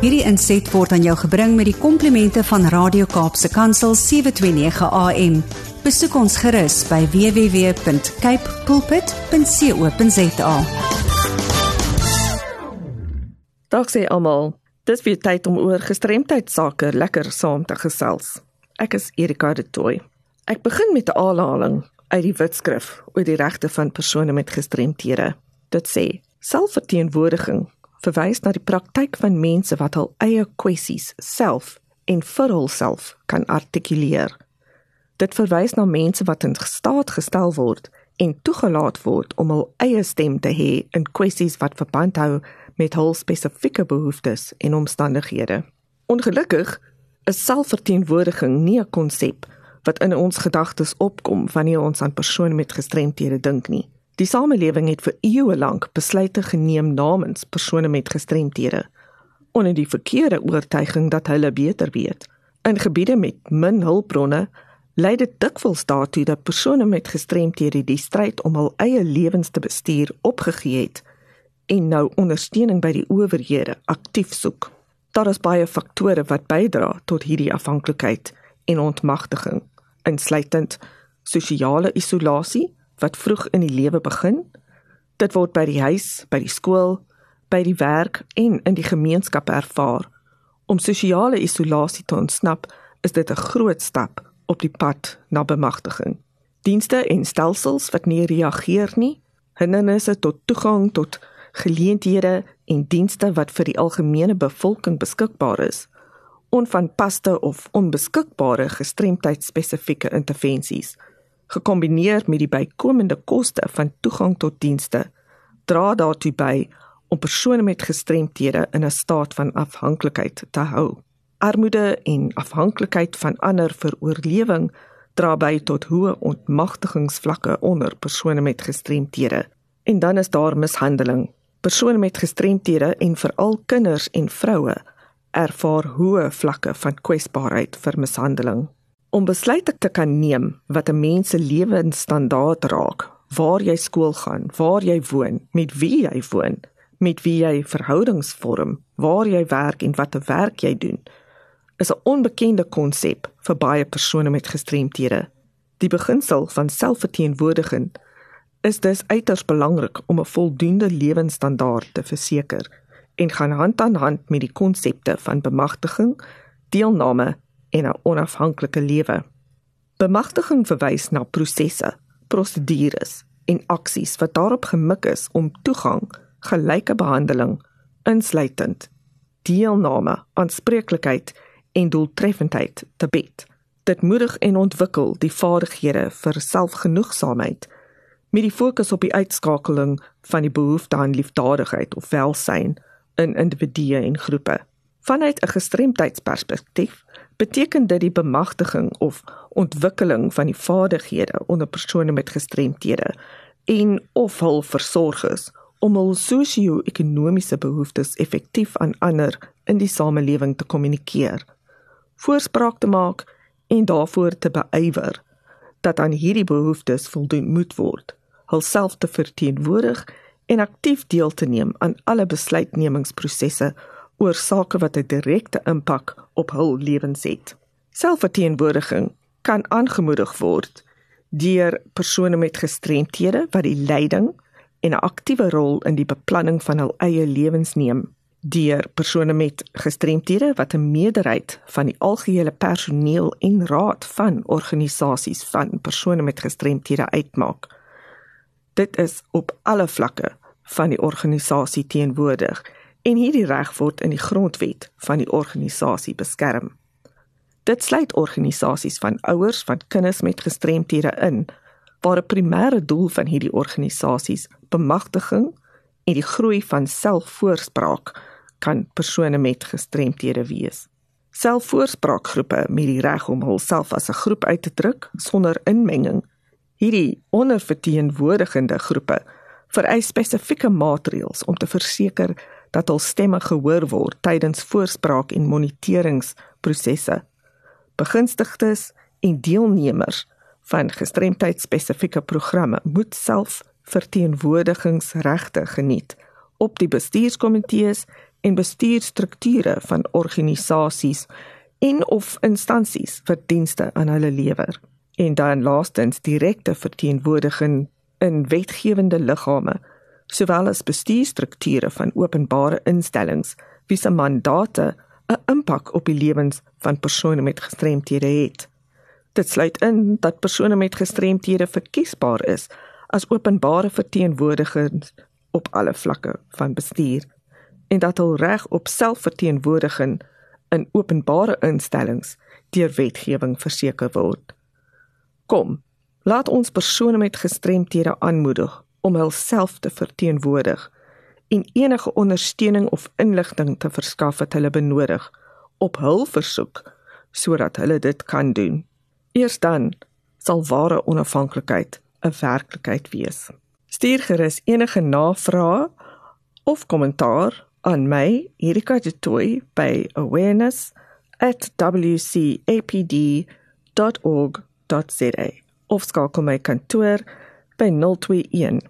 Hierdie inset word aan jou gebring met die komplimente van Radio Kaapse Kansel 729 AM. Besoek ons gerus by www.cape pulpit.co.za. Dag sê almal, dis weer tyd om oor gestremdheid sake lekker saam te gesels. Ek is Erika de Tooy. Ek begin met 'n aanhaling uit die Wetskrif oor die regte van persone met gestremthede. Dit sê: Selfverteenwoordiging verwys na die praktyk van mense wat hul eie kwessies self en vir hulself kan artikuleer. Dit verwys na mense wat in staat gestel word en toegelaat word om hul eie stem te hê in kwessies wat verband hou met hul spesifieke behoeftes en omstandighede. Ongelukkig is selfverteenwoordiging nie 'n konsep wat in ons gedagtes opkom wanneer ons aan persone met gestremthede dink nie. Die samelewing het vir eeue lank besluite geneem namens persone met gestremthede onder die verkeerde oortuiging dat hulle beter weet. In gebiede met min hulpbronne lei dit dikwels daartoe dat persone met gestremthede die stryd om hul eie lewens te bestuur opgegee het en nou ondersteuning by die owerhede aktief soek. Daar is baie faktore wat bydra tot hierdie afhanklikheid en ontmagtiging, insluitend sosiale isolasie wat vroeg in die lewe begin. Dit word by die huis, by die skool, by die werk en in die gemeenskap ervaar. Om sosiale isolasie te ontsnap, is dit 'n groot stap op die pad na bemagtiging. Dienste en stelsels wat nie reageer nie, hindernisse tot toegang tot geleenthede en dienste wat vir die algemene bevolking beskikbaar is, onvanpaste of onbeskikbare gestremdheidsspesifieke intervensies gekombineer met die bykomende koste van toegang tot dienste dra daartoe by om persone met gestremthede in 'n staat van afhanklikheid te hou. Armoede en afhanklikheid van ander vir oorlewing dra by tot hoë ontmagtigingsvlakke onder persone met gestremthede. En dan is daar mishandeling. Persone met gestremthede en veral kinders en vroue ervaar hoë vlakke van kwesbaarheid vir mishandeling om besluite te kan neem wat 'n mens se lewensstandaard raak, waar jy skool gaan, waar jy woon, met wie jy woon, met wie jy verhoudings vorm, waar jy werk en watter werk jy doen, is 'n onbekende konsep vir baie persone met gestremthede. Die beginsel van selfverteenwoordiging is dus uiters belangrik om 'n voldoende lewensstandaard te verseker en gaan hand aan hand met die konsepte van bemagtiging, deelname en 'n onafhanklike lewe. Bemagtiging verwys na prosesse, prosedures en aksies wat daarop gemik is om toegang, gelyke behandeling, insluitend deelname, aanspreeklikheid en doeltreffendheid te bied. Dit moedig en ontwikkel die vaardighede vir selfgenoegsaamheid met die fokus op die uitskakeling van die behoefte aan liefdadigheid of welsyn in individue en groepe. Vanuit 'n gestremdheidsperspektief beteken dit die bemagtiging of ontwikkeling van die vaardighede onder persone met gestremthede en of hul versorgers om hul sosio-ekonomiese behoeftes effektief aan ander in die samelewing te kommunikeer, voorspraak te maak en daarvoor te beywer dat aan hierdie behoeftes voldoen moet word, hulself te verteenwoordig en aktief deel te neem aan alle besluitnemingsprosesse oor sake wat 'n direkte impak op hul lewens het. Selfverteenwoordiging kan aangemoedig word deur persone met gestremthede wat die leiding en 'n aktiewe rol in die beplanning van hul eie lewens neem, deur persone met gestremthede wat 'n meerderheid van die algehele personeel en raad van organisasies van persone met gestremthede uitmaak. Dit is op alle vlakke van die organisasie teenwoordig en hierdie reg word in die grondwet van die organisasie beskerm. Dit sluit organisasies van ouers van kinders met gestremthede in, waar 'n primêre doel van hierdie organisasies bemagtiging en die groei van selfvoorspraak kan persone met gestremthede wees. Selfvoorspraakgroepe met die reg om hulself as 'n groep uit te druk sonder inmenging. Hierdie onderverteenwoordigende groepe vereis spesifieke maatreëls om te verseker dat hul stemme gehoor word tydens voorspraak en moniteringsprosesse. Begunstigdes en deelnemers van gestremdheidsspesifieke programme moet self verteenwoordigingsregte geniet op die bestuurskomitees en bestuurstrukture van organisasies en of instansies vir dienste aan hulle lewer en dan laastens direkte verteenwoordiging in wetgewende liggame sowel as bestuurstrukture van openbare instellings wie se mandate 'n impak op die lewens van persone met gestremthede het. Dit sluit in dat persone met gestremthede verkiesbaar is as openbare verteenwoordigers op alle vlakke van bestuur en dat hul reg op selfverteenwoordiging in openbare instellings deur wetgewing verseker word. Kom, laat ons persone met gestremthede aanmoedig om hulself te verteenwoordig en enige ondersteuning of inligting te verskaf wat hulle benodig op hul versoek sodat hulle dit kan doen. Eers dan sal ware onafhanklikheid 'n werklikheid wees. Stuur gerus enige navrae of kommentaar aan my Erika de Tooi by awareness@wcapd.org.za of skakel my kantoor by 021